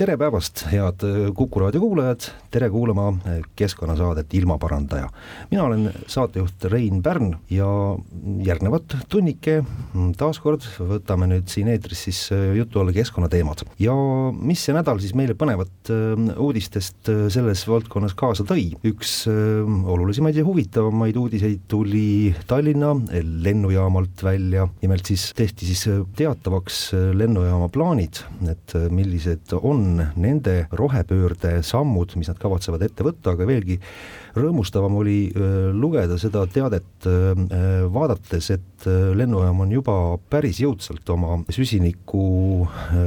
tere päevast, head Kuku raadio kuulajad, tere kuulama keskkonnasaadet Ilmaparandaja. mina olen saatejuht Rein Pärn ja järgnevat tunnike taaskord võtame nüüd siin eetris siis jutu alla keskkonnateemad. ja mis see nädal siis meile põnevat uudistest selles valdkonnas kaasa tõi, üks olulisemaid ja huvitavamaid uudiseid tuli Tallinna lennujaamalt välja, nimelt siis tehti siis teatavaks lennujaama plaanid, et millised on on nende rohepöörde sammud, mis nad kavatsevad ette võtta, aga veelgi rõõmustavam oli lugeda seda teadet vaadates, et lennujaam on juba päris jõudsalt oma süsiniku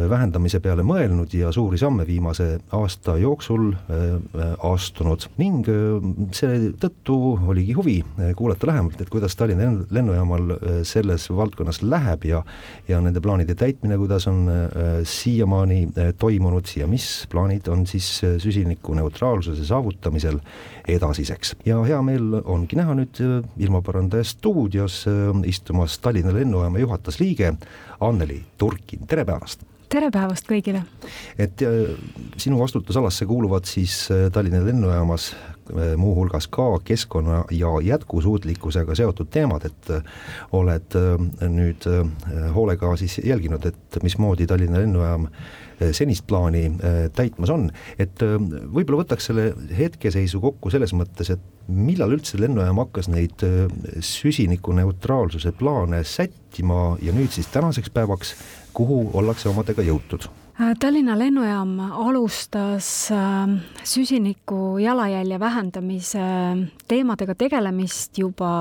vähendamise peale mõelnud ja suuri samme viimase aasta jooksul astunud ning selle tõttu oligi huvi kuulata lähemalt, et kuidas Tallinna lennujaamal selles valdkonnas läheb ja ja nende plaanide täitmine, kuidas on siiamaani toimunud ja mis plaanid on siis süsinikuneutraalsuse saavutamisel edasiseks. ja hea meel ongi näha nüüd äh, ilmaparandaja stuudios äh, istumas Tallinna lennujaama juhatus liige Anneli Turkin, tere päevast! tere päevast kõigile! et äh, sinu vastutusalasse kuuluvad siis Tallinna lennujaamas muuhulgas ka keskkonna ja jätkusuutlikkusega seotud teemad, et oled nüüd hoolega siis jälginud, et mismoodi Tallinna lennujaam Äh, senist plaani äh, täitmas on, et äh, võib-olla võtaks selle hetkeseisu kokku selles mõttes, et millal üldse lennujaam hakkas neid süsinikuneutraalsuse plaane sättima ja nüüd siis tänaseks päevaks, kuhu ollakse omadega jõutud? Tallinna lennujaam alustas süsiniku jalajälje vähendamise teemadega tegelemist juba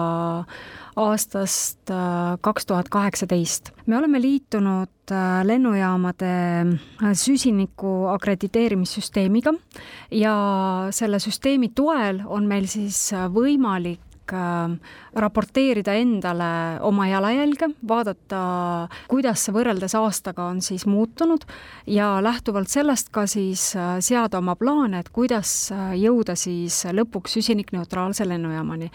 aastast äh, kaks tuhat kaheksateist. me oleme liitunud äh, lennujaamade äh, süsiniku akrediteerimissüsteemiga ja selle süsteemi toel on meil siis võimalik võimalik äh, raporteerida endale oma jalajälge, vaadata, kuidas see võrreldes aastaga on siis muutunud ja lähtuvalt sellest ka siis äh, seada oma plaane, et kuidas äh, jõuda siis lõpuks süsinikneutraalse lennujaamani.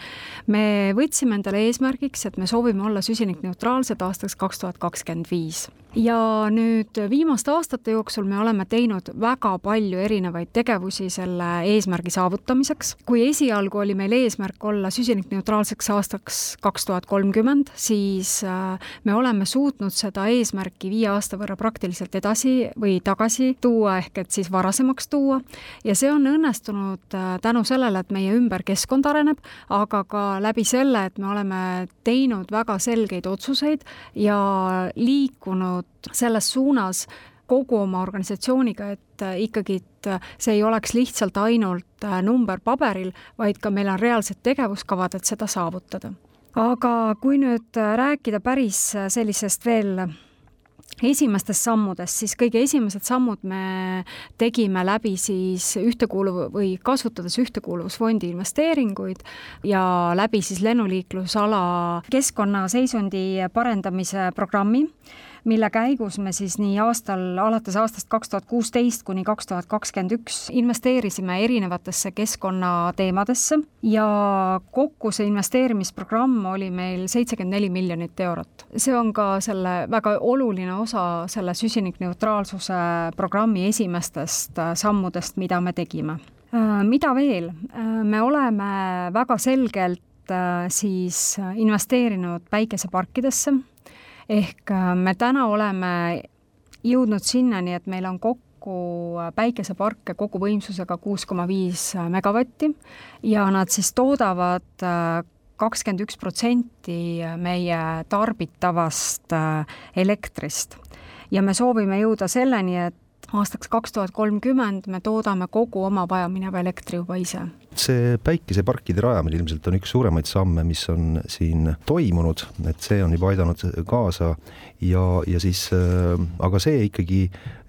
me võtsime endale eesmärgiks, et me soovime olla süsinikneutraalsed aastaks kaks tuhat kakskümmend viis ja nüüd viimaste aastate jooksul me oleme teinud väga palju erinevaid tegevusi selle eesmärgi saavutamiseks. kui esialgu oli meil eesmärk olla süsinikneutraalseks aastaks kaks tuhat kolmkümmend, siis äh, me oleme suutnud seda eesmärki viie aasta võrra praktiliselt edasi või tagasi tuua, ehk et siis varasemaks tuua ja see on õnnestunud äh, tänu sellele, et meie ümber keskkond areneb, aga ka läbi selle, et me oleme teinud väga selgeid otsuseid ja liikunud liikunud selles suunas kogu oma organisatsiooniga, et äh, ikkagi, äh, see ei oleks lihtsalt ainult äh, number paberil, vaid ka meil on reaalsed tegevuskavad, et seda saavutada. aga kui nüüd rääkida päris sellisest veel esimestest sammudest, siis kõige esimesed sammud me tegime läbi siis ühtekuuluv- või kasutades Ühtekuuluvusfondi investeeringuid ja läbi siis lennuliiklusala keskkonnaseisundi parendamise programmi mille käigus me siis nii aastal, alates aastast kaks tuhat kuusteist kuni kaks tuhat kakskümmend üks investeerisime erinevatesse keskkonnateemadesse ja kokku see investeerimisprogramm oli meil seitsekümmend neli miljonit eurot. see on ka selle väga oluline osa selle süsinikneutraalsuse programmi esimestest äh, sammudest, mida me tegime. Äh, mida veel, äh, me oleme väga selgelt siis investeerinud päikeseparkidesse ehk äh, me täna oleme jõudnud sinnani, et meil on kokku äh, päikeseparke koguvõimsusega kuus koma viis äh, megavatti ja nad siis toodavad kakskümmend üks protsenti meie tarbitavast elektrist. ja me soovime jõuda selleni, et aastaks kaks tuhat kolmkümmend me toodame kogu oma vajamineva elektri juba ise. See päikeseparkide rajamine ilmselt on üks suuremaid samme, mis on siin toimunud, et see on juba aidanud kaasa ja, ja siis äh, aga see ikkagi,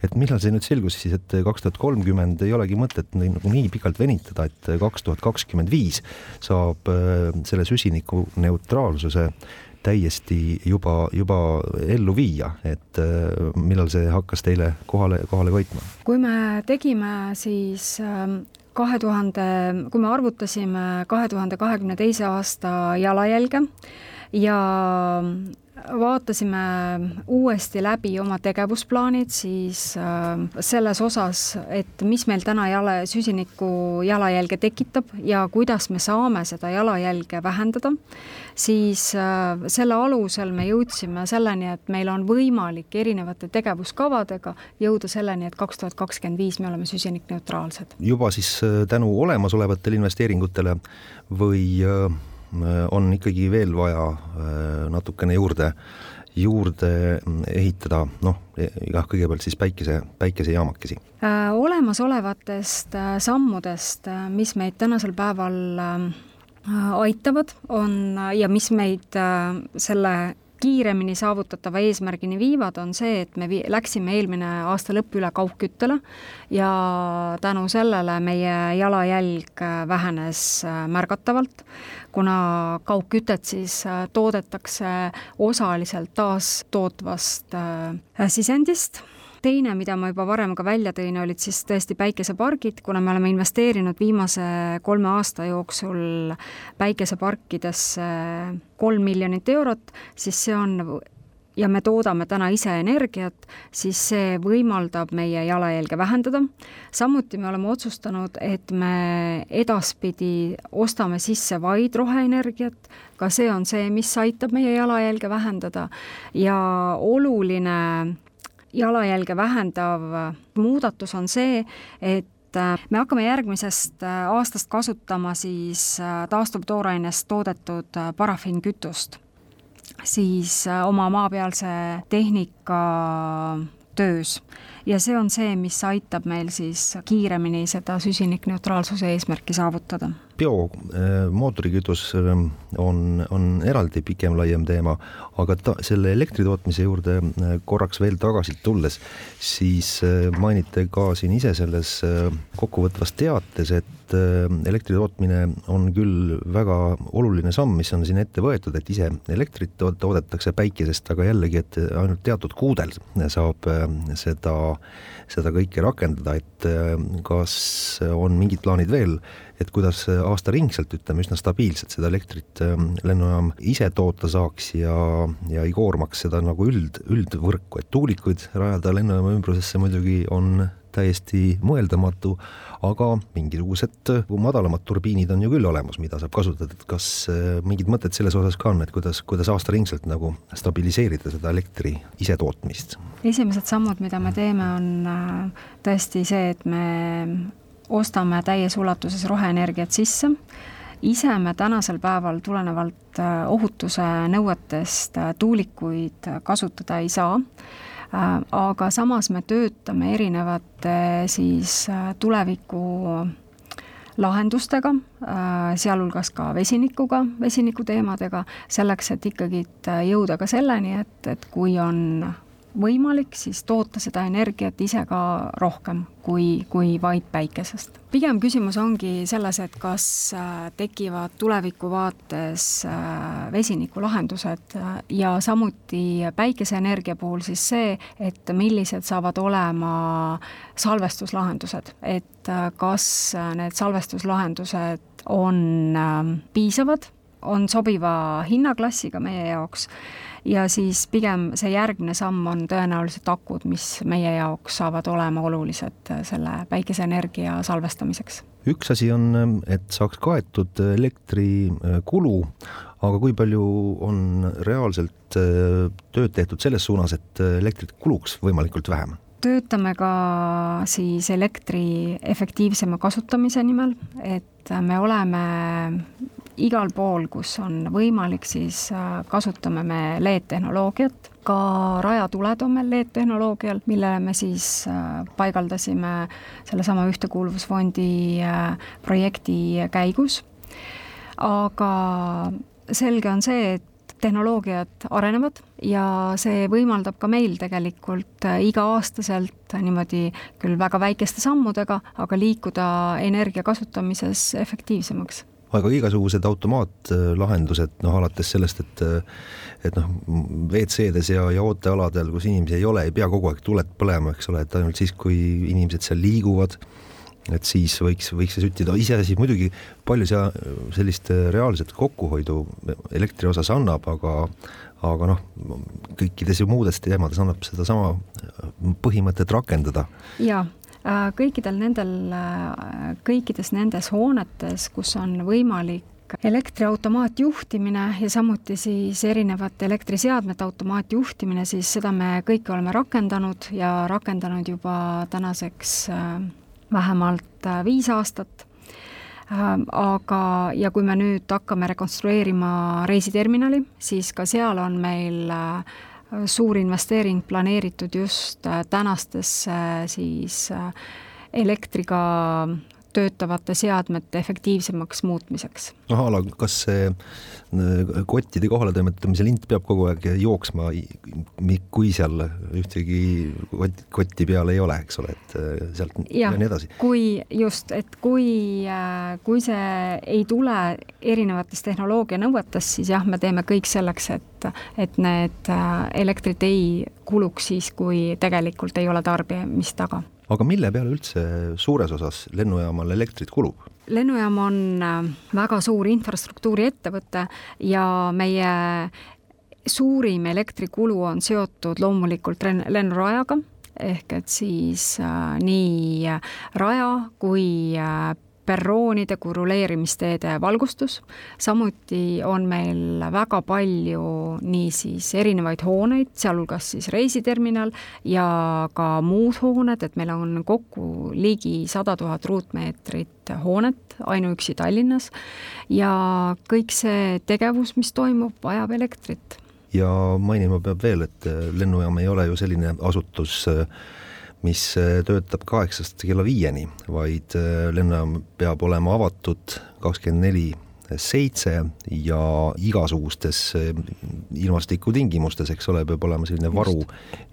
et millal see nüüd selgus siis, et kaks tuhat kolmkümmend ei olegi mõtet nagu nii pikalt venitada, et kaks tuhat kakskümmend viis saab äh, selle süsinikuneutraalsuse täiesti juba, juba ellu viia, et äh, millal see hakkas teile kohale, kohale koitma? kui me tegime siis ähm, kahe tuhande, kui me arvutasime kahe tuhande kahekümne teise aasta jalajälge ja vaatasime uuesti läbi oma tegevusplaanid siis äh, selles osas, et mis meil täna jala, süsiniku jalajälge tekitab ja kuidas me saame seda jalajälge vähendada, siis äh, selle alusel me jõudsime selleni, et meil on võimalik erinevate tegevuskavadega jõuda selleni, et kaks tuhat kakskümmend viis me oleme süsinikneutraalsed. juba siis äh, tänu olemasolevatele investeeringutele või on ikkagi veel vaja äh, natukene juurde, juurde ehitada, noh, jah, kõigepealt siis päikese, päikesejaamakesi äh,. olemasolevatest äh, sammudest, mis meid tänasel päeval äh, aitavad, on ja mis meid äh, selle kiiremini saavutatava eesmärgini viivad, on see, et me vi-, läksime eelmine aasta lõpp üle kaugküttele ja tänu sellele meie jalajälg vähenes äh, märgatavalt, kuna kaugkütet siis äh, toodetakse osaliselt taastootvast äh, sisendist teine, mida ma juba varem ka välja tõin, olid siis tõesti päikesepargid, kuna me oleme investeerinud viimase kolme aasta jooksul päikeseparkidesse kolm miljonit eurot, siis see on ja me toodame täna ise energiat, siis see võimaldab meie jalajälge vähendada. samuti me oleme otsustanud, et me edaspidi ostame sisse vaid roheenergiat, ka see on see, mis aitab meie jalajälge vähendada ja oluline jalajälge vähendav muudatus on see, et äh, me hakkame järgmisest äh, aastast kasutama siis äh, taastuvtoorainest toodetud parafiinkütust. Siis oma maapealse tehnika töös. Ja see on see, mis aitab meil siis kiiremini seda süsinikneutraalsuse eesmärki saavutada biomootorikütus ähm, on, on eraldi pikem, laiem teema, aga ta, selle elektri tootmise juurde äh, korraks veel tagasi tulles, siis äh, mainite ka siin ise selles äh, kokkuvõtvas teates, et elektri tootmine on küll väga oluline samm, mis on siin ette võetud, et ise elektrit toodetakse päikesest, aga jällegi, et ainult teatud kuudel saab seda, seda kõike rakendada, et kas on mingid plaanid veel et kuidas aastaringselt, ütleme üsna stabiilselt seda elektrit ähm, lennujaam ise toota saaks ja, ja ei koormaks seda nagu üld, üldvõrku, et tuulikuid rajada lennujaama ümbrusesse muidugi on täiesti mõeldamatu, aga mingisugused madalamad turbiinid on ju küll olemas, mida saab kasutada, et kas äh, mingid mõtted selles osas ka on, et kuidas, kuidas aastaringselt nagu stabiliseerida seda elektri isetootmist? esimesed sammud, mida me teeme, on äh, tõesti see, et me ostame täies ulatuses roheenergiat sisse, ise me tänasel päeval tulenevalt äh, ohutuse nõuetest äh, tuulikuid kasutada ei saa, äh, aga samas me töötame erinevate siis tuleviku lahendustega, sealhulgas ka vesinikuga, vesinikuteemadega, selleks, et ikkagi jõuda ka selleni, et, et kui on võimalik siis toota seda energiat ise ka rohkem kui, kui vaid päikesest. pigem küsimus ongi selles, et kas äh, tekivad tuleviku vaates äh, vesinikulahendused äh, ja samuti päikeseenergia puhul siis see, et millised saavad olema salvestuslahendused, et kas need salvestuslahendused on piisavad, on sobiva hinnaklassiga meie jaoks ja siis pigem see järgmine samm on tõenäoliselt akud, mis meie jaoks saavad olema olulised äh, selle päikeseenergia salvestamiseks. üks asi on, et saaks kaetud elektrikulu, aga kui palju on reaalselt äh, tööd tehtud selles suunas, et elektrit kuluks võimalikult vähem? töötame ka siis elektri efektiivsema kasutamise nimel, et me oleme igal pool, kus on võimalik, siis äh, kasutame me LED-tehnoloogiat, ka rajatuled on meil LED-tehnoloogial, millele me siis äh, paigaldasime sellesama Ühtekuuluvusfondi äh, projekti käigus. aga selge on see, et tehnoloogiad arenevad ja see võimaldab ka meil tegelikult äh, iga-aastaselt niimoodi küll väga väikeste sammudega, aga liikuda energia kasutamises efektiivsemaks. Aga igasugused automaatlahendused, noh alates sellest, et et noh, WC-des ja, ja ootealadel, kus inimesi ei ole, ei pea kogu aeg tuled põlema, eks ole, et ainult siis, kui inimesed seal liiguvad, et siis võiks, võiks see süttida, iseasi muidugi palju see sellist reaalset kokkuhoidu elektri osas annab, aga aga noh, kõikides ju muudes teemades annab sedasama põhimõtet rakendada. jaa Äh, kõikidel nendel, äh, kõikides nendes hoonetes, kus on võimalik elektriautomaatjuhtimine ja samuti siis erinevate elektriseadmete automaatjuhtimine, siis seda me kõike oleme rakendanud ja rakendanud juba tänaseks äh, vähemalt viis aastat. aga, ja kui me nüüd hakkame rekonstrueerima reisiterminali, siis ka seal on meil suur investeering planeeritud just äh, tänastesse siis äh, elektriga töötavate seadmete efektiivsemaks muutmiseks. noh, Aala, kas see äh, kottide kohaletoimetamise lint peab kogu aeg jooksma, kui seal ühtegi kotti peal ei ole, eks ole, et sealt ja, ja nii edasi? kui just, et kui, kui see ei tule erinevatest tehnoloogia nõuetest, siis jah, me teeme kõik selleks, et et, need äh, elektrit ei kuluks siis, kui tegelikult ei ole tarbimist taga. Aga mille peale üldse suures osas lennujaamal elektrit kulub? lennujaam on äh, väga suur infrastruktuuriettevõte ja meie suurim elektrikulu on seotud loomulikult lennurajaga, ehk et siis äh, nii raja kui äh, perroonide kui ruleerimisteede valgustus, samuti on meil väga palju niisiis erinevaid hooneid, sealhulgas siis reisiterminal ja ka muud hooned, et meil on kokku ligi sada tuhat ruutmeetrit hoonet ainuüksi Tallinnas ja kõik see tegevus, mis toimub, vajab elektrit. ja mainima peab veel, et lennujaam ei ole ju selline asutus, mis äh, töötab kaheksast kella viieni, vaid äh, lennujaam peab olema avatud kakskümmend neli seitse ja igasugustes äh, ilmastikutingimustes, eks ole, peab olema selline varu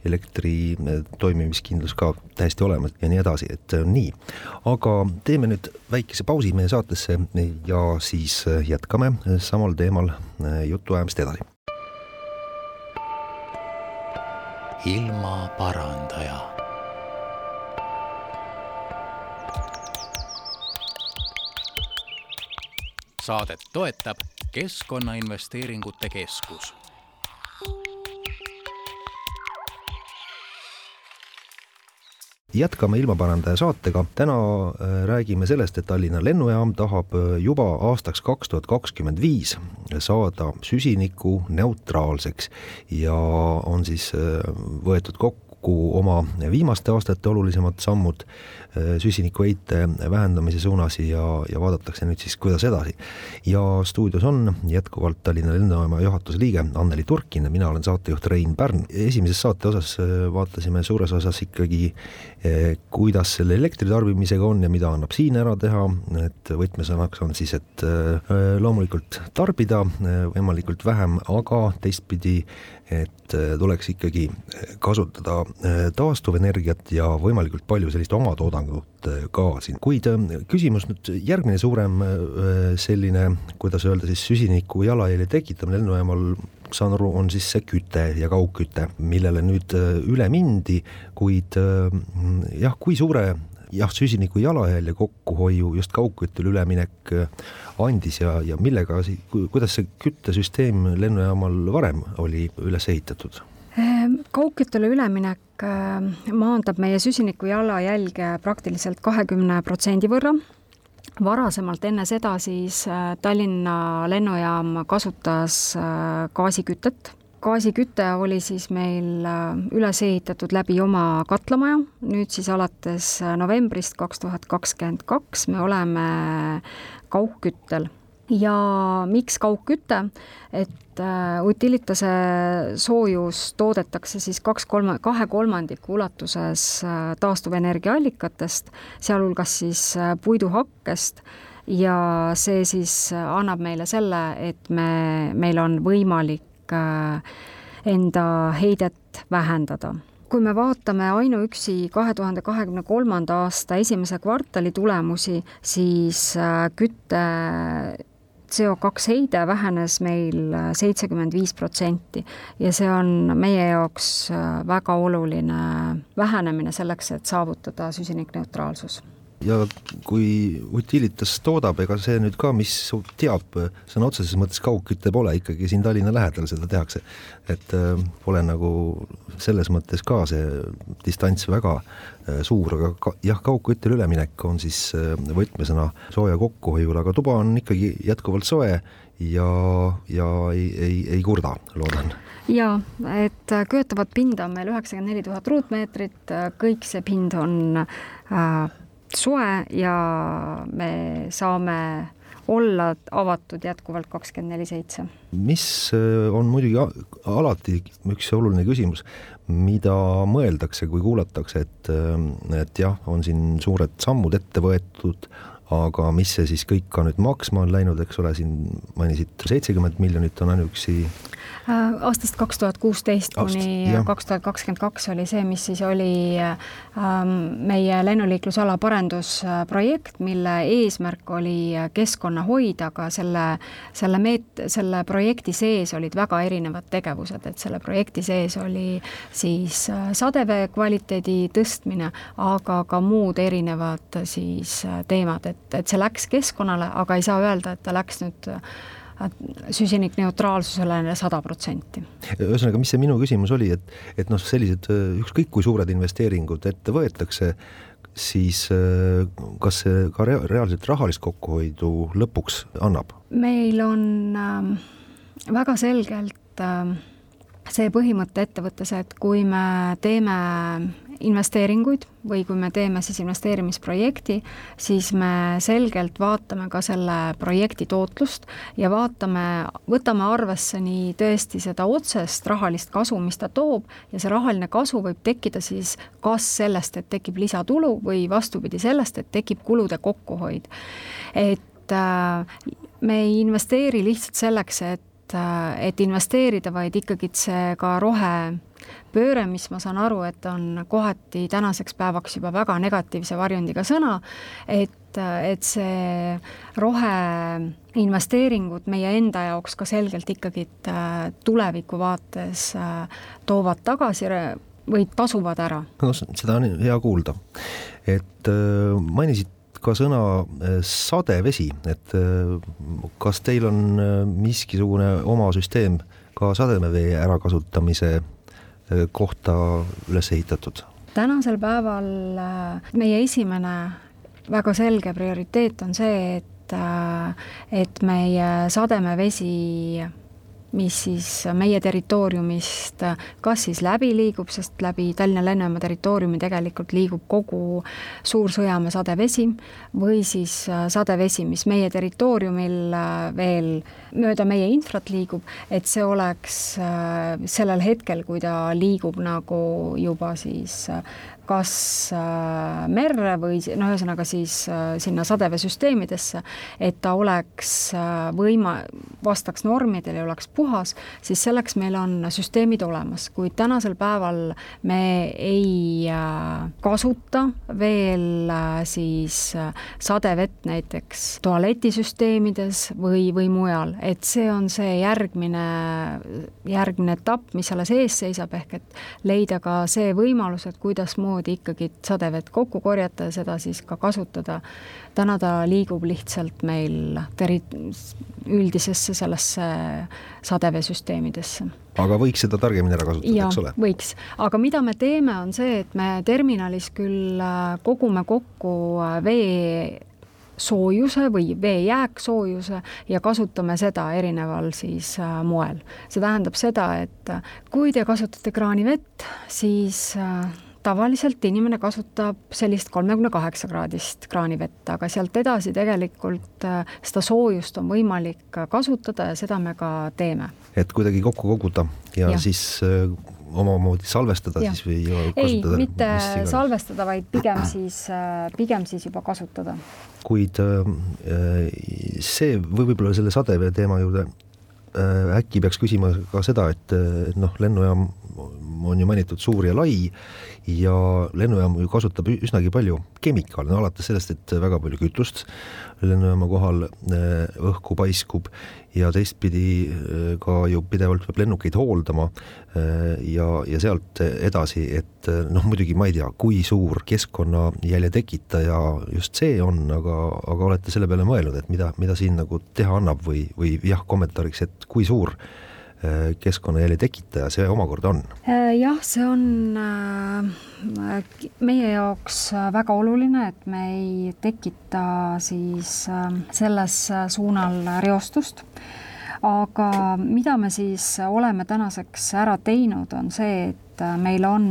elektri toimimiskindlus ka täiesti olemas ja nii edasi, et nii. aga teeme nüüd väikese pausi meie saatesse ja siis jätkame samal teemal jutuajamist edasi. ilmaparandaja saadet toetab Keskkonnainvesteeringute Keskus. jätkame ilmaparandaja saatega, täna äh, räägime sellest, et Tallinna lennujaam tahab äh, juba aastaks kaks tuhat kakskümmend viis saada süsinikuneutraalseks ja on siis äh, võetud kokku oma viimaste aastate olulisemad sammud Äh, süsinikuheite vähendamise suunas ja, ja vaadatakse nüüd siis, kuidas edasi. ja stuudios on jätkuvalt Tallinna lennujaama juhatuse liige Anneli Turkin ja mina olen saatejuht Rein Pärn. esimeses saate osas äh, vaatasime suures osas ikkagi, äh, kuidas selle elektritarbimisega on ja mida annab siin ära teha, et võtmesõnaks on siis, et loomulikult tarbida võimalikult vähem, aga teistpidi et tuleks ikkagi kasutada taastuvenergiat ja võimalikult palju sellist omatoodangut äh, ka siin, kuid äh, küsimus nüüd järgmine suurem äh, selline, kuidas öelda siis süsiniku jalajälje tekitamine lennujaamal saan aru, on siis see küte ja kaugküte, millele nüüd üle mindi, kuid jah, kui suure jah, süsiniku jalajälje kokkuhoiu just kaugküttele üleminek andis ja, ja millega, kuidas see küttesüsteem lennujaamal varem oli üles ehitatud? Ehm, kaugküttele üleminek ehm, maandab meie süsiniku jalajälge praktiliselt kahekümne protsendi võrra. varasemalt enne seda siis äh, Tallinna lennujaam kasutas äh, gaasikütet. Gaasiküte oli siis meil äh, üles ehitatud läbi oma katlamaja, nüüd siis alates novembrist kaks tuhat kakskümmend kaks me oleme kaugküttel. Ja miks kaugküte, et äh, Utilitase soojus toodetakse siis kaks kolma, kahe kolmandiku ulatuses äh, taastuvenergiaallikatest, sealhulgas siis äh, puiduhakkest. Ja see siis annab meile selle, et me, meil on võimalik enda heidet vähendada. Kui me vaatame ainuüksi kahe tuhande kahekümne kolmanda aasta esimese kvartali tulemusi, siis kütte CO2 heide vähenes meil seitsekümmend viis protsenti ja see on meie jaoks äh, väga oluline vähenemine selleks, et saavutada süsinikneutraalsus ja kui Utilitas toodab, ega see nüüd ka, mis teab, sõna otseses mõttes kaugküte pole, ikkagi siin Tallinna lähedal seda tehakse. et äh, pole nagu selles mõttes ka see distants väga äh, suur, aga ka, jah, kaugküttele üleminek on siis äh, võtmesõna sooja kokkuhoiul, aga tuba on ikkagi jätkuvalt soe ja, ja ei, ei, ei kurda, loodan jaa, et köetavat pinda on meil üheksakümmend neli tuhat ruutmeetrit, kõik see pind on äh, soe ja me saame olla avatud jätkuvalt kakskümmend neli seitse. mis äh, on muidugi alati üks oluline küsimus, mida mõeldakse, kui kuulatakse, et, äh, et jah, on siin suured sammud ette võetud, aga mis see siis kõik ka nüüd maksma on läinud, eks ole, siin mainisid seitsekümmend miljonit on ainuüksi Äh, aastast kaks tuhat kuusteist kuni kaks tuhat kakskümmend kaks oli see, mis siis oli ähm, meie lennuliiklusala parendusprojekt, mille eesmärk oli keskkonna hoida, aga selle, selle meet-, selle projekti sees olid väga erinevad tegevused, et selle projekti sees oli siis äh, sadevee kvaliteedi tõstmine, aga ka muud erinevad siis äh, teemad, et, et see läks keskkonnale, aga ei saa öelda, et ta läks nüüd süsinikneutraalsusele sada protsenti. ühesõnaga, mis see minu küsimus oli, et, et noh, sellised ükskõik kui suured investeeringud ette võetakse, siis kas see ka rea reaalselt rahalist kokkuhoidu lõpuks annab? meil on äh, väga selgelt äh, see põhimõte ettevõttes, et kui me teeme investeeringuid või kui me teeme siis investeerimisprojekti, siis me selgelt vaatame ka selle projekti tootlust ja vaatame, võtame arvesse nii tõesti seda otsest rahalist kasu, mis ta toob, ja see rahaline kasu võib tekkida siis kas sellest, et tekib lisatulu või vastupidi sellest, et tekib kulude kokkuhoid. et äh, me ei investeeri lihtsalt selleks, et äh, et investeerida, vaid ikkagi see ka rohe pööre, mis ma saan aru, et on kohati tänaseks päevaks juba väga negatiivse varjundiga sõna, et, et see roheinvesteeringud meie enda jaoks ka selgelt ikkagi tuleviku vaates toovad tagasi või tasuvad ära. no seda on hea kuulda. et äh, mainisid ka sõna sadevesi, et kas teil on miskisugune oma süsteem ka sademevee ärakasutamise kohta üles ehitatud? tänasel päeval äh, meie esimene väga selge prioriteet on see, et, äh, et meie sademevesi mis siis meie territooriumist kas siis läbi liigub, sest läbi Tallinna lennujaama territooriumi tegelikult liigub kogu Suur-Sõjamäe sadevesi, või siis äh, sadevesi, mis meie territooriumil äh, veel mööda meie infrat liigub, et see oleks äh, sellel hetkel, kui ta liigub nagu juba siis kas äh, merre või no ühesõnaga siis äh, sinna sadeveesüsteemidesse, et ta oleks äh, võima-, vastaks normidele ja oleks puhas, siis selleks meil on süsteemid olemas, kuid tänasel päeval me ei kasuta veel siis sadevett näiteks tualetisüsteemides või, või mujal, et see on see järgmine, järgmine etapp, mis alles ees seisab, ehk et leida ka see võimalus, et kuidasmoodi samamoodi ikkagi sadevett kokku korjata ja seda siis ka kasutada. täna ta liigub lihtsalt meil teri-, üldisesse sellesse sadeveesüsteemidesse aga võiks seda targemini ära kasutada, eks ole? võiks, aga mida me teeme, on see, et me terminalis küll äh, kogume kokku äh, vee soojuse või vee jääksoojuse ja kasutame seda erineval siis äh, moel. see tähendab seda, et kui te kasutate kraanivett, siis tavaliselt inimene kasutab sellist kolmekümne kaheksa kraadist kraanivett, aga sealt edasi tegelikult äh, seda soojust on võimalik kasutada ja seda me ka teeme. et kuidagi kokku koguda ja, ja. siis äh, omamoodi salvestada ja. siis või kasutada? ei, mitte salvestada, vaid pigem siis, pigem siis juba kasutada. kuid see või võib-olla selle sadevee teema juurde äkki peaks küsima ka seda, et noh, lennujaam on ju mainitud suur ja lai ja lennujaam ju kasutab üsnagi palju kemikaale, no alates sellest, et väga palju kütust lennujaama kohal äh, õhku paiskub ja teistpidi äh, ka ju pidevalt peab lennukeid hooldama äh, ja, ja sealt edasi, et noh, muidugi ma ei tea, kui suur keskkonnajälje tekitaja just see on, aga, aga olete selle peale mõelnud, et mida, mida siin nagu teha annab või, või jah, kommentaariks, et kui suur keskkonnajälje tekitaja see omakorda on? Äh, jah, see on äh, meie jaoks väga oluline, et me ei tekita siis selles suunal reostust aga mida me siis oleme tänaseks ära teinud, on see, et meil on,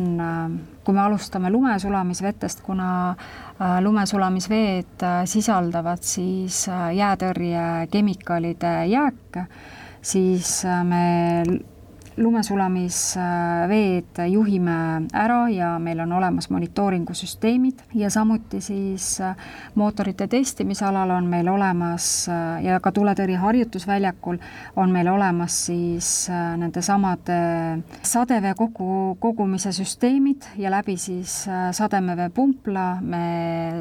kui me alustame lumesulamisvetest, kuna lumesulamisveed sisaldavad siis jäätõrjekemikaalide jääke siis äh, me lumesulamisveed juhime ära ja meil on olemas monitooringusüsteemid ja samuti siis äh, mootorite testimisalal on meil olemas äh, ja ka tuletõrje harjutusväljakul on meil olemas siis nendesamade sadevee kokku kogumise süsteemid ja läbi siis sademeveepumpla me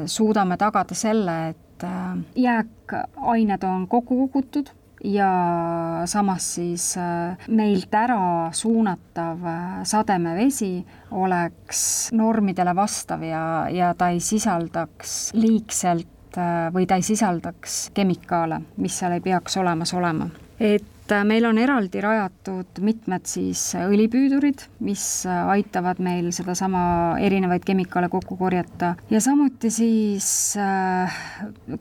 suudame tagada selle, et jääkained on kokku kogutud ja samas siis äh, meilt ära suunatav äh, sademevesi oleks normidele vastav ja, ja ta ei sisaldaks liigselt äh, või ta ei sisaldaks kemikaale, mis seal ei peaks olemas olema. et et äh, meil on eraldi rajatud mitmed siis õlipüüdurid, mis äh, aitavad meil sedasama erinevaid kemikaale kokku korjata. Ja samuti siis äh,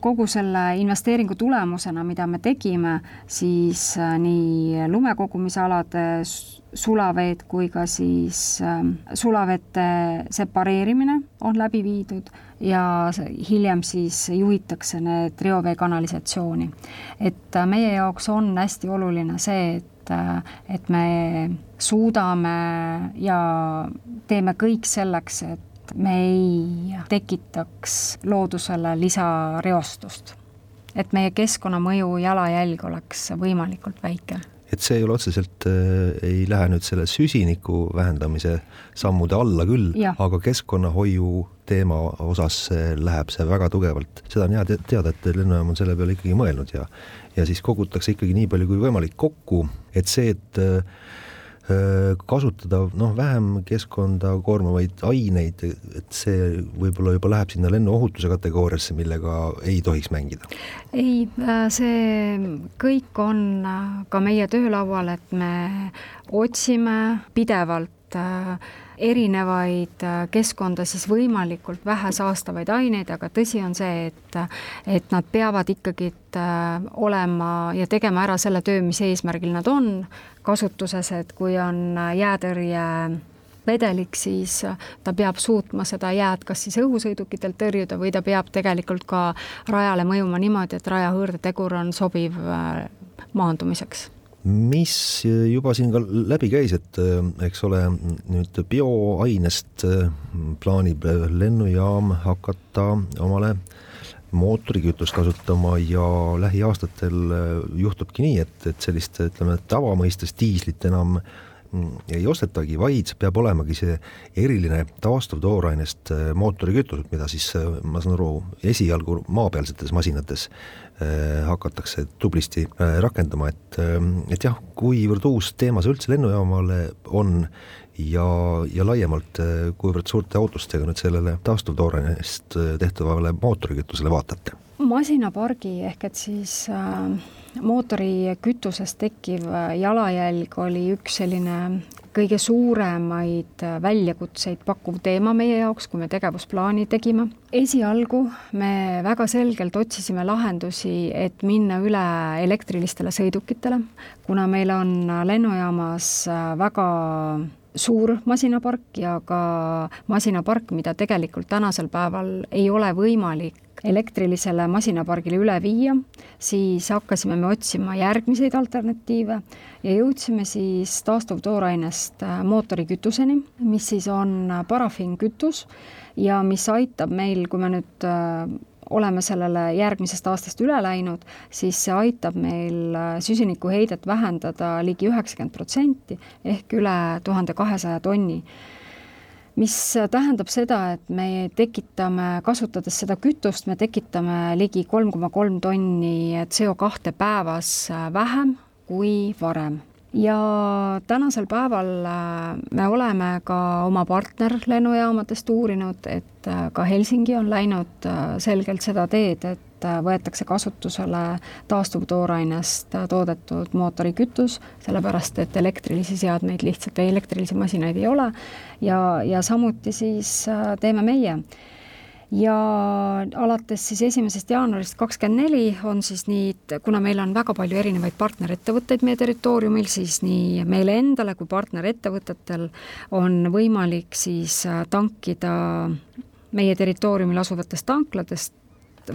kogu selle investeeringu tulemusena, mida me tegime, siis nii lumekogumisalade sulaveed kui ka siis sulavete separeerimine on läbi viidud ja hiljem siis juhitakse need reovee kanalisatsiooni. et äh, meie jaoks on hästi oluline see, et, äh, et me suudame ja teeme kõik selleks, et me ei tekitaks loodusele lisareostust. et meie keskkonnamõju jalajälg oleks võimalikult väike et see ei ole otseselt äh,, ei lähe nüüd selle süsiniku vähendamise sammude alla küll, aga keskkonnahoiu teema osas läheb see väga tugevalt, seda on hea teada, et lennujaam on selle peale ikkagi mõelnud ja ja siis kogutakse ikkagi nii palju kui võimalik kokku, et see, et äh, Äh, kasutada noh, vähem keskkonda koormavaid aineid, et see võib-olla juba läheb sinna lennuohutuse kategooriasse, millega ei tohiks mängida? ei, äh, see kõik on äh, ka meie töölaual, et me otsime pidevalt erinevaid keskkonda siis võimalikult vähe saastavaid aineid, aga tõsi on see, et, et nad peavad ikkagi olema ja tegema ära selle töö, mis eesmärgil nad on, kasutuses, et kui on jäätõrje vedelik, siis ta peab suutma seda jääd kas siis õhusõidukitelt tõrjuda või ta peab tegelikult ka rajale mõjuma niimoodi, et rajahõõrdetegur on sobiv äh, maandumiseks mis juba siin ka läbi käis, et äh, eks ole, nüüd bioainest äh, plaanib lennujaam hakata omale mootorikütust kasutama ja lähiaastatel äh, juhtubki nii, et, et sellist, ütleme, tavamõistes diislit enam mm, ei ostetagi, vaid peab olemagi see eriline taastuv toorainest äh, mootorikütus, mida siis äh, ma saan aru, esialgu maapealsetes masinates hakatakse tublisti rakendama, et, et jah, kuivõrd uus teema see üldse lennujaamale on ja, ja laiemalt, äh, kuivõrd suurte ootustega nüüd sellele taastuvtoorainest äh, tehtavale mootorikütusele vaatate? masinapargi ehk et siis äh, mootorikütusest tekkiv äh, jalajälg oli üks selline kõige suuremaid väljakutseid pakkuv teema meie jaoks, kui me tegevusplaani tegime. esialgu me väga selgelt otsisime lahendusi, et minna üle elektrilistele sõidukitele, kuna meil on lennujaamas väga suur masinapark ja ka masinapark, mida tegelikult tänasel päeval ei ole võimalik elektrilisele masinapargile üle viia, siis hakkasime me otsima järgmiseid alternatiive ja jõudsime siis taastuvtoorainest äh, mootorikütuseni, mis siis on parafiinkütus ja mis aitab meil, kui me nüüd äh, oleme sellele järgmisest aastast üle läinud, siis see aitab meil äh, süsinikuheidet vähendada ligi üheksakümmend protsenti ehk üle tuhande kahesaja tonni mis tähendab seda, et me tekitame, kasutades seda kütust, me tekitame ligi kolm koma kolm tonni CO kahte päevas vähem kui varem. Ja tänasel päeval äh, me oleme ka oma partnerlennujaamadest uurinud, et äh, ka Helsingi on läinud äh, selgelt seda teed, et võetakse kasutusele taastuvtoorainest toodetud mootorikütus, sellepärast et elektrilisi seadmeid lihtsalt, elektrilisi masinaid ei ole. Ja, ja samuti siis teeme meie. Ja alates siis esimesest jaanuarist kakskümmend neli on siis nii, kuna meil on väga palju erinevaid partnerettevõtteid meie territooriumil, siis nii meile endale kui partnerettevõtetel on võimalik siis tankida meie territooriumil asuvatest tanklatest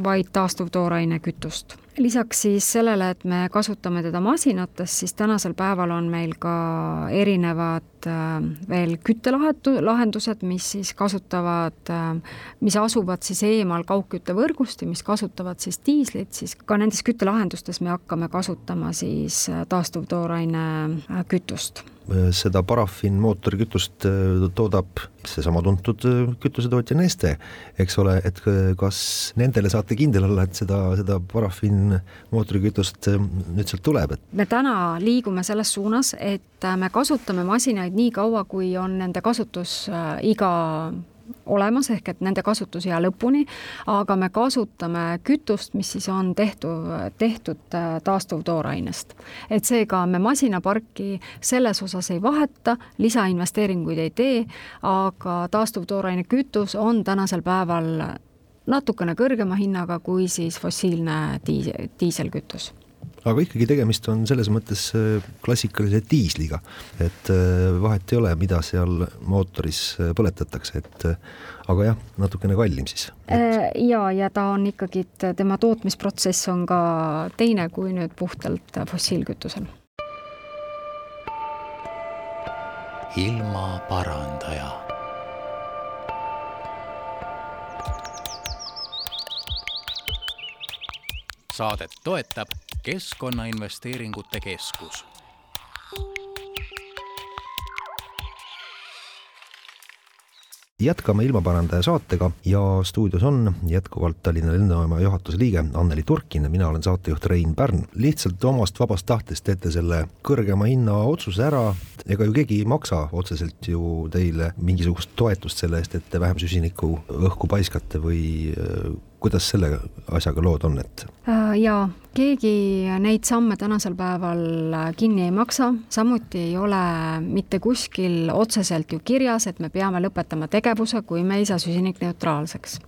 vaid taastuvtooraine kütust. lisaks siis sellele, et me kasutame teda masinates, siis tänasel päeval on meil ka erinevad äh, veel küttelahendused, mis siis kasutavad, äh, mis asuvad siis eemal kaugküttevõrgust ja mis kasutavad siis diislit, siis ka nendes küttelahendustes me hakkame kasutama siis äh, taastuvtooraine kütust seda parafiinmootorikütust äh, toodab seesama tuntud äh, kütusetootja Neste, eks ole, et äh, kas nendele saate kindel olla, et seda, seda parafiinmootorikütust nüüd sealt tuleb, et? me täna liigume selles suunas, et me kasutame masinaid nii kaua, kui on nende kasutusiga olemas, ehk et nende kasutusea lõpuni, aga me kasutame kütust, mis siis on tehtud, tehtud äh, taastuvtoorainest. et seega me masinaparki selles osas ei vaheta, lisainvesteeringuid ei tee, aga taastuvtooraine kütus on tänasel päeval natukene kõrgema hinnaga kui siis fossiilne diis-, diiselkütus aga ikkagi tegemist on selles mõttes äh, klassikalise diisliga, et äh, vahet ei ole, mida seal mootoris äh, põletatakse, et aga jah, natukene kallim siis. Et.... ja, ja ta on ikkagi, et tema tootmisprotsess on ka teine kui nüüd puhtalt fossiilkütusel. ilmaparandaja saadet toetab Keskkonnainvesteeringute Keskus. Jätkame ilmaparandaja saatega ja stuudios on jätkuvalt Tallinna lennujaama juhatuse liige Anneli Turkin, mina olen saatejuht Rein Pärn. lihtsalt omast vabast tahtest teete selle kõrgema hinna otsuse ära, ega ju keegi ei maksa otseselt ju teile mingisugust toetust selle eest, et te vähem süsinikku õhku paiskate või kuidas selle asjaga lood on, et? Äh, jaa, keegi neid samme tänasel päeval kinni ei maksa, samuti ei ole mitte kuskil otseselt ju kirjas, et me peame lõpetama tegevuse, kui me ei saa süsinikneutraalseks.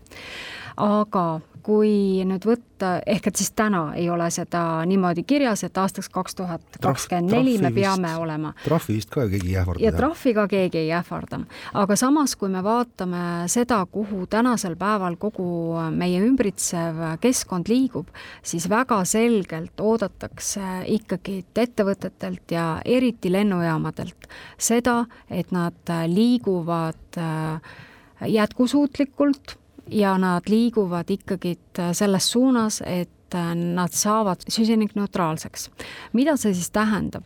aga kui nüüd võtta, ehk et siis täna ei ole seda niimoodi kirjas, et aastaks kaks tuhat kakskümmend neli me peame vist, olema. trahvi vist ka keegi ei ähvarda. ja trahviga keegi ei ähvarda. aga samas, kui me vaatame seda, kuhu tänasel päeval kogu meie ümbritsev keskkond liigub, siis väga selgelt oodatakse ikkagi ettevõtetelt ja eriti lennujaamadelt seda, et nad liiguvad äh, jätkusuutlikult ja nad liiguvad ikkagi selles suunas, et nad saavad süsinikneutraalseks. mida see siis tähendab?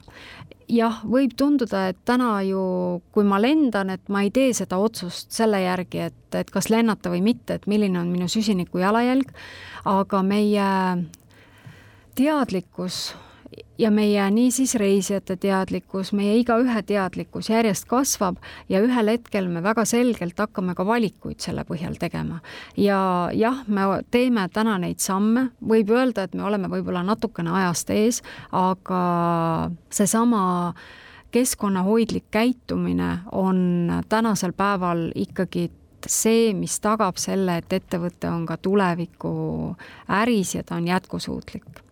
jah, võib tunduda, et täna ju, kui ma lendan, et ma ei tee seda otsust selle järgi, et, et kas lennata või mitte, et milline on minu süsiniku jalajälg, aga meie teadlikkus ja meie niisiis reisijate teadlikkus, meie igaühe teadlikkus järjest kasvab ja ühel hetkel me väga selgelt hakkame ka valikuid selle põhjal tegema. ja jah, me teeme täna neid samme, võib öelda, et me oleme võib-olla natukene ajast ees, aga seesama keskkonnahoidlik käitumine on tänasel päeval ikkagi see, mis tagab selle, et ettevõte on ka tuleviku äris ja ta on jätkusuutlik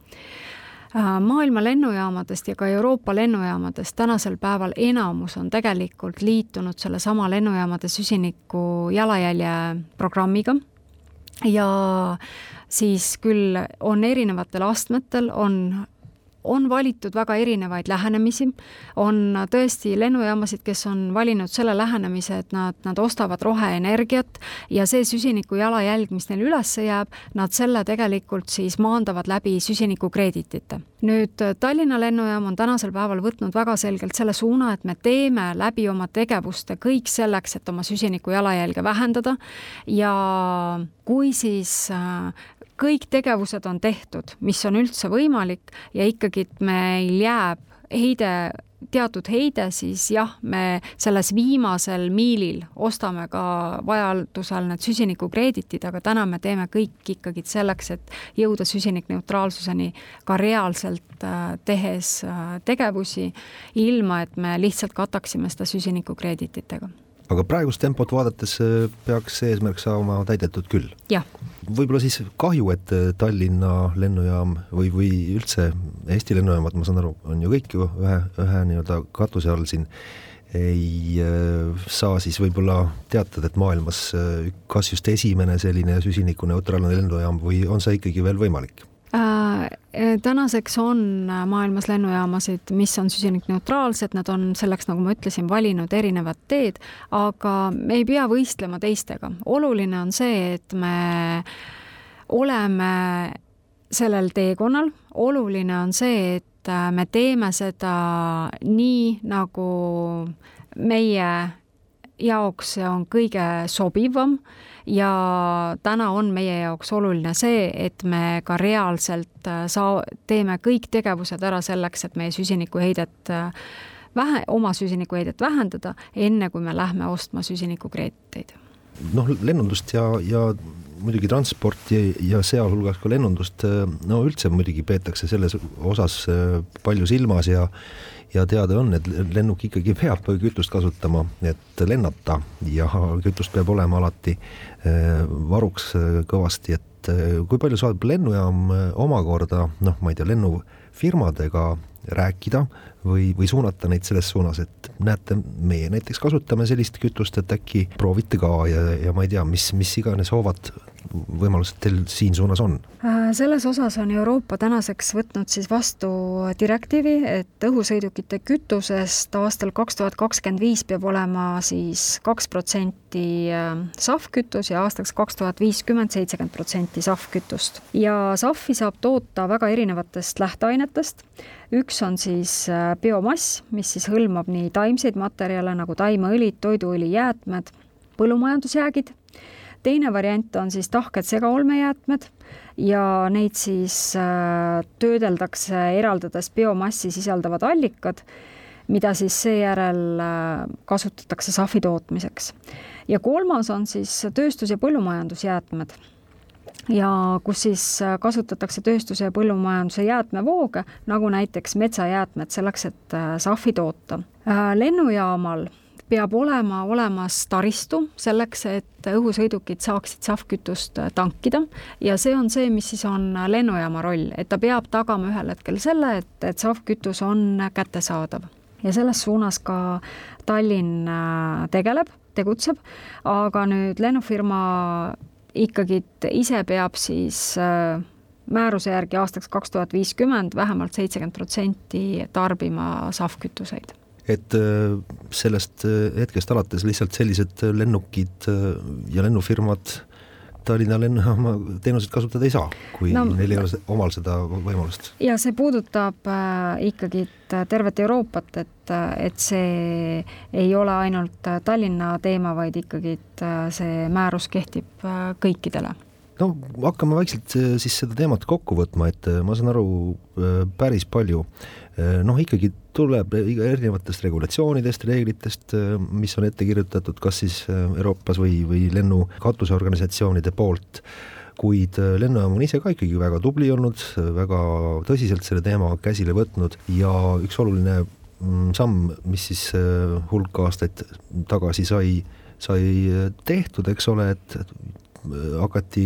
maailma lennujaamadest ja ka Euroopa lennujaamadest tänasel päeval enamus on tegelikult liitunud sellesama lennujaamade süsiniku jalajälje programmiga. Ja siis küll on erinevatel astmetel, on on valitud väga erinevaid lähenemisi, on tõesti lennujaamasid, kes on valinud selle lähenemise, et nad, nad ostavad roheenergiat ja see süsiniku jalajälg, mis neil üles jääb, nad selle tegelikult siis maandavad läbi süsinikukreeditite. nüüd Tallinna lennujaam on tänasel päeval võtnud väga selgelt selle suuna, et me teeme läbi oma tegevuste kõik selleks, et oma süsiniku jalajälge vähendada ja kui siis äh, kõik tegevused on tehtud, mis on üldse võimalik ja ikkagi meil jääb heide, teatud heide, siis jah, me selles viimasel miilil ostame ka vajadusel need süsinikukreeditid, aga täna me teeme kõik ikkagi selleks, et jõuda süsinikneutraalsuseni ka reaalselt äh, tehes äh, tegevusi, ilma et me lihtsalt kataksime seda süsinikukreedititega aga praegust tempot vaadates äh, peaks see eesmärk saama täidetud küll? võib-olla siis kahju, et äh, Tallinna lennujaam või, või üldse Eesti lennujaamad, ma saan aru, on ju kõik ju ühe, ühe nii-öelda katuse all siin, ei äh, saa siis võib-olla teatada, et maailmas kas just esimene selline süsinikuneutraalne lennujaam või on see ikkagi veel võimalik? Äh, tänaseks on äh, maailmas lennujaamasid, mis on süsinikneutraalsed, nad on selleks, nagu ma ütlesin, valinud erinevad teed, aga me ei pea võistlema teistega. oluline on see, et me oleme sellel teekonnal, oluline on see, et äh, me teeme seda nii, nagu meie jaoks on kõige sobivam ja täna on meie jaoks oluline see, et me ka reaalselt äh, saa-, teeme kõik tegevused ära selleks, et meie süsinikuheidet äh, vähe, oma süsinikuheidet vähendada, enne kui me lähme ostma süsinikukreediteid. noh, lennundust ja, ja muidugi transporti ja sealhulgas ka lennundust, äh, no üldse muidugi peetakse selles osas palju silmas ja ja teada on, et lennuk ikkagi peab kütust kasutama, et lennata. Ja kütust peab olema alati eh, varuks eh, kõvasti, et eh, kui palju saab lennujaam omakorda noh, ma ei tea, lennufirmadega rääkida või, või suunata neid selles suunas, et näete, meie näiteks kasutame sellist kütust, et äkki proovite ka ja, ja ma ei tea, mis, mis iganes hoovad võimalused teil siin suunas on? Äh, selles osas on Euroopa tänaseks võtnud siis vastu direktiivi, et õhusõidukite kütusest aastal kaks tuhat kakskümmend viis peab olema siis kaks protsenti äh, SAF-kütus ja aastaks kaks tuhat viiskümmend seitsekümmend protsenti SAF-kütust. ja SAF-i saab toota väga erinevatest lähteainetest, üks on siis äh, biomass, mis siis hõlmab nii taimseid materjale nagu taimeõlid, toiduõli, jäätmed, põllumajandusjäägid teine variant on siis tahked segaolmejäätmed ja neid siis äh, töödeldakse, eraldades biomassi sisaldavad allikad, mida siis seejärel äh, kasutatakse sahvi tootmiseks. ja kolmas on siis tööstus- ja põllumajandusjäätmed ja kus siis äh, kasutatakse tööstuse ja põllumajanduse jäätmevooge, nagu näiteks metsajäätmed, selleks, et sahvi toota. lennujaamal peab olema olemas taristu selleks, et õhusõidukid saaksid SAF-kütust tankida. Ja see on see, mis siis on lennujaama roll, et ta peab tagama ühel hetkel selle, et, et SAF-kütus on kättesaadav. ja selles suunas ka Tallinn äh, tegeleb, tegutseb, aga nüüd lennufirma ikkagi ise peab siis äh, määruse järgi aastaks kaks tuhat viiskümmend vähemalt seitsekümmend protsenti tarbima SAF-kütuseid et äh, sellest äh, hetkest alates lihtsalt sellised lennukid äh, ja lennufirmad Tallinna lennujaama teenuseid kasutada ei saa, kui no, neil ei ole omal seda võimalust. ja see puudutab äh, ikkagi tervet Euroopat, et, et see ei ole ainult Tallinna teema, vaid ikkagi see määrus kehtib äh, kõikidele no hakkame vaikselt siis seda teemat kokku võtma, et ma saan aru päris palju. Noh, ikkagi tuleb erinevatest regulatsioonidest, reeglitest, mis on ette kirjutatud kas siis äh, Euroopas või, või lennu katuseorganisatsioonide poolt, kuid äh, lennujaam on ise ka ikkagi väga tubli olnud, väga tõsiselt selle teema käsile võtnud ja üks oluline mm, samm, mis siis äh, hulk aastaid tagasi sai, sai tehtud, eks ole, et hakati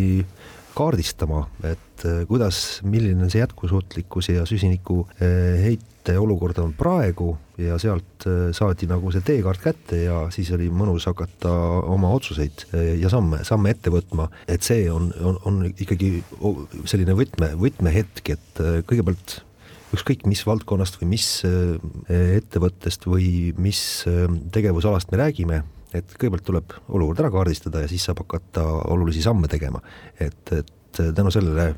kaardistama, et kuidas, milline on see jätkusuutlikkus ja süsiniku heite olukord on praegu ja sealt saadi nagu see teekaart kätte ja siis oli mõnus hakata oma otsuseid ja samme, samme ette võtma, et see on, on, on ikkagi selline võtme, võtmehetk, et kõigepealt ükskõik mis valdkonnast või mis äh, ettevõttest või mis äh, tegevusalast me räägime, et kõigepealt tuleb olukord ära kaardistada ja siis saab hakata olulisi samme tegema. et, et tänu sellele äh,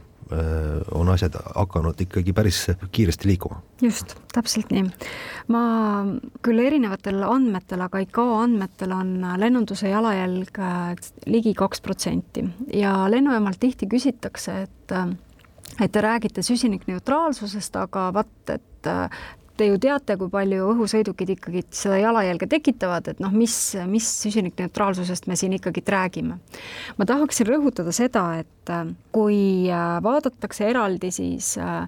on asjad hakanud ikkagi päris kiiresti liikuma. just, täpselt nii. ma küll erinevatel andmetel, aga ICAO andmetel on lennunduse jalajälg ligi kaks protsenti ja lennujaamalt tihti küsitakse, et et te räägite süsinikneutraalsusest, aga vaat, et te ju teate, kui palju õhusõidukid ikkagi seda jalajälge tekitavad, et noh, mis, mis süsinikneutraalsusest me siin ikkagi räägime. ma tahaksin rõhutada seda, et kui vaadatakse eraldi siis äh,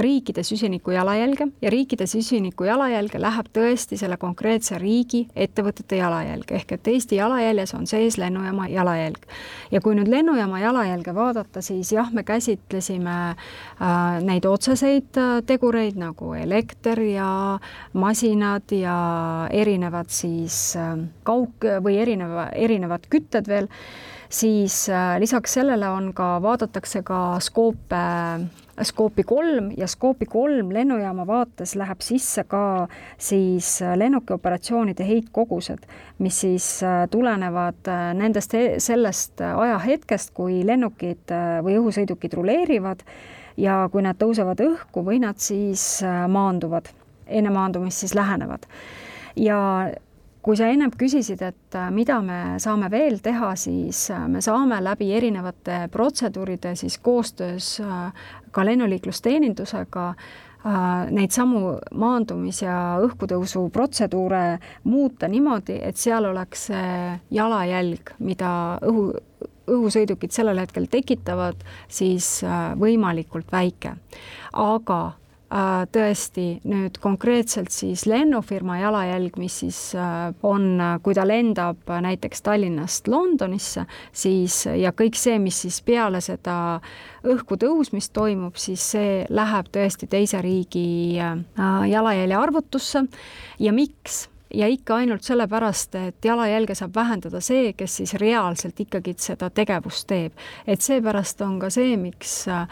riikide süsiniku jalajälge ja riikide süsiniku jalajälge läheb tõesti selle konkreetse riigi ettevõtete jalajälg, ehk et Eesti jalajäljes on sees lennujaama jalajälg. ja kui nüüd lennujaama jalajälge vaadata, siis jah, me käsitlesime äh, neid otseseid äh, tegureid nagu elekter ja masinad ja erinevad siis äh, kaug- või erineva, erinevad kütted veel siis äh, lisaks sellele on ka, vaadatakse ka skoope äh, Skoopi kolm ja Skoopi kolm lennujaama vaates läheb sisse ka siis äh, lennukioperatsioonide heitkogused, mis siis tulenevad nendest, sellest ajahetkest, kui lennukid või õhusõidukid ruleerivad ja kui nad tõusevad õhku või nad siis maanduvad, enne maandumist siis lähenevad. ja kui sa ennem küsisid, et äh, mida me saame veel teha, siis äh, me saame läbi erinevate protseduuride siis koostöös äh, ka lennuliiklusteenindusega neid samu maandumis- ja õhkutõusu protseduure muuta niimoodi, et seal oleks see jalajälg, mida õhu, õhusõidukid sellel hetkel tekitavad, siis võimalikult väike. aga tõesti nüüd konkreetselt siis lennufirma jalajälg, mis siis äh, on, kui ta lendab näiteks Tallinnast Londonisse, siis ja kõik see, mis siis peale seda õhku tõusmist toimub, siis see läheb tõesti teise riigi äh, jalajälje arvutusse ja miks? Ja ikka ainult sellepärast, et jalajälge saab vähendada see, kes siis reaalselt ikkagi seda tegevust teeb. et seepärast on ka see, miks äh,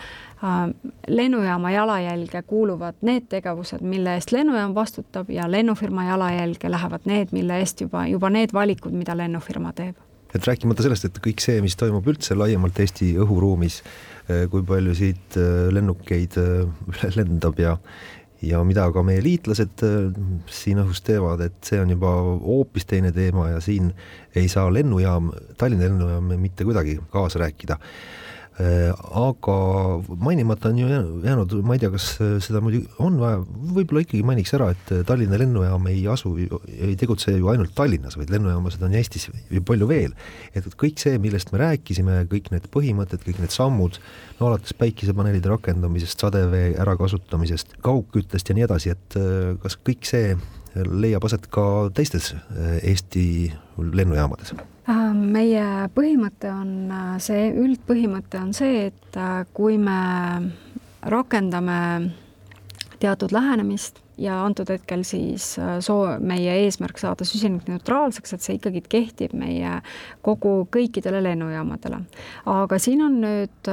lennujaama jalajälge kuuluvad need tegevused, mille eest lennujaam vastutab ja lennufirma jalajälge lähevad need, mille eest juba, juba need valikud, mida lennufirma teeb. et rääkimata sellest, et kõik see, mis toimub üldse laiemalt Eesti õhuruumis, äh, kui palju siit äh, lennukeid lendab ja ja mida ka meie liitlased siin õhus teevad, et see on juba hoopis teine teema ja siin ei saa lennujaam, Tallinna lennujaam mitte kuidagi kaasa rääkida. Äh, aga mainimata on ju jäänud, ma ei tea, kas äh, seda muidugi on vaja, võib-olla ikkagi mainiks ära, et äh, Tallinna lennujaam ei asu, ei tegutse ju ainult Tallinnas, vaid lennujaamasid on Eestis ju palju veel. et kõik see, millest me rääkisime, kõik need põhimõtted, kõik need sammud, no alates päikesepaneelide rakendamisest, sadevee ärakasutamisest, kaugküttest ja nii edasi, et kas kõik see leiab aset ka teistes Eesti lennujaamades? Äh, meie põhimõte on äh, see, üldpõhimõte on see, et äh, kui me rakendame teatud lähenemist ja antud hetkel siis soo-, meie eesmärk saada süsinikneutraalseks, et see ikkagi kehtib meie kogu kõikidele lennujaamadele. aga siin on nüüd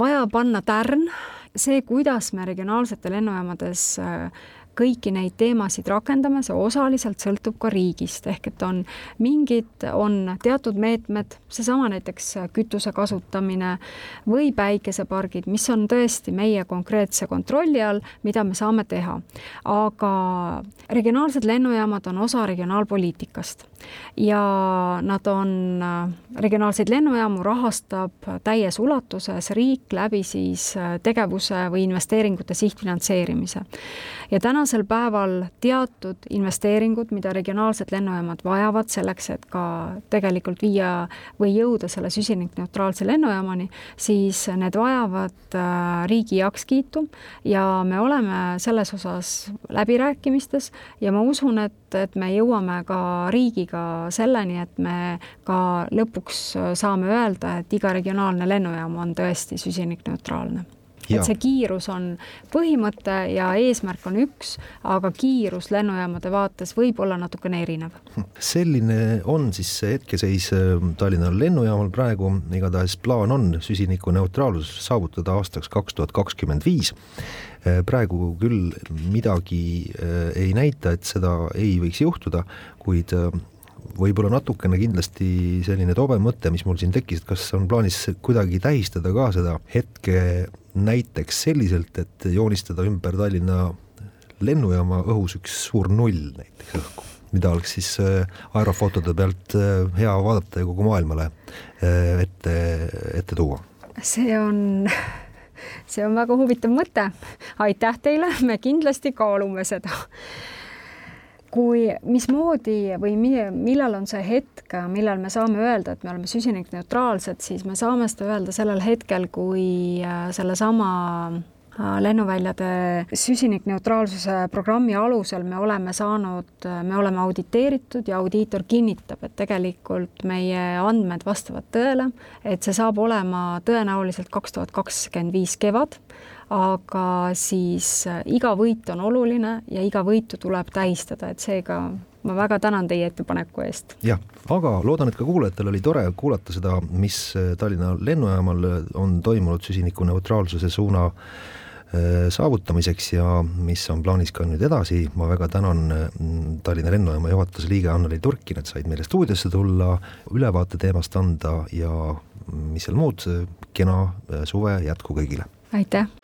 vaja panna tärn, see, kuidas me regionaalsete lennujaamades kõiki neid teemasid rakendame, see osaliselt sõltub ka riigist, ehk et on mingid, on teatud meetmed, seesama näiteks kütuse kasutamine või päikesepargid, mis on tõesti meie konkreetse kontrolli all, mida me saame teha. aga regionaalsed lennujaamad on osa regionaalpoliitikast ja nad on, regionaalseid lennujaamu rahastab täies ulatuses riik läbi siis tegevuse või investeeringute sihtfinantseerimise. ja täna tänasel päeval teatud investeeringud, mida regionaalsed lennujaamad vajavad selleks, et ka tegelikult viia või jõuda selle süsinikneutraalse lennujaamani, siis need vajavad äh, riigi heakskiitu ja me oleme selles osas läbirääkimistes ja ma usun, et, et me jõuame ka riigiga ka selleni, et me ka lõpuks saame öelda, et iga regionaalne lennujaam on tõesti süsinikneutraalne et see kiirus on põhimõte ja eesmärk on üks, aga kiirus lennujaamade vaates võib olla natukene erinev. selline on siis hetkeseis äh, Tallinna lennujaamal praegu, igatahes plaan on süsinikuneutraalsus saavutada aastaks kaks tuhat kakskümmend viis. Äh, praegu küll midagi äh, ei näita, et seda ei võiks juhtuda, kuid võib-olla natukene kindlasti selline tobe mõte, mis mul siin tekkis, et kas on plaanis kuidagi tähistada ka seda hetke näiteks selliselt, et joonistada ümber Tallinna lennujaama õhus üks suur null näiteks õhku, mida oleks siis äh, aerofotode pealt äh, hea vaadata ja kogu maailmale äh, ette, ette tuua. see on see on väga huvitav mõte. aitäh teile, me kindlasti kaalume seda kui, mismoodi või millal on see hetk, millal me saame öelda, et me oleme süsinikneutraalsed, siis me saame seda öelda sellel hetkel, kui äh, sellesama äh, lennuväljade süsinikneutraalsuse programmi alusel me oleme saanud, äh, me oleme auditeeritud ja audiitor kinnitab, et tegelikult meie andmed vastavad tõele, et see saab olema tõenäoliselt kaks tuhat kakskümmend viis kevad aga siis äh, iga võit on oluline ja iga võitu tuleb tähistada, et seega ma väga tänan teie ettepaneku eest. jah, aga loodan, et ka kuulajatel oli tore kuulata seda, mis äh, Tallinna lennujaamal äh, on toimunud süsinikuneutraalsuse suuna saavutamiseks ja mis on plaanis ka nüüd edasi, ma väga tänan Tallinna lennujaama juhatuse liige Anneli Turkin, et said meile stuudiosse tulla, ülevaate teemast anda ja mis seal muud, kena suve jätku kõigile! aitäh!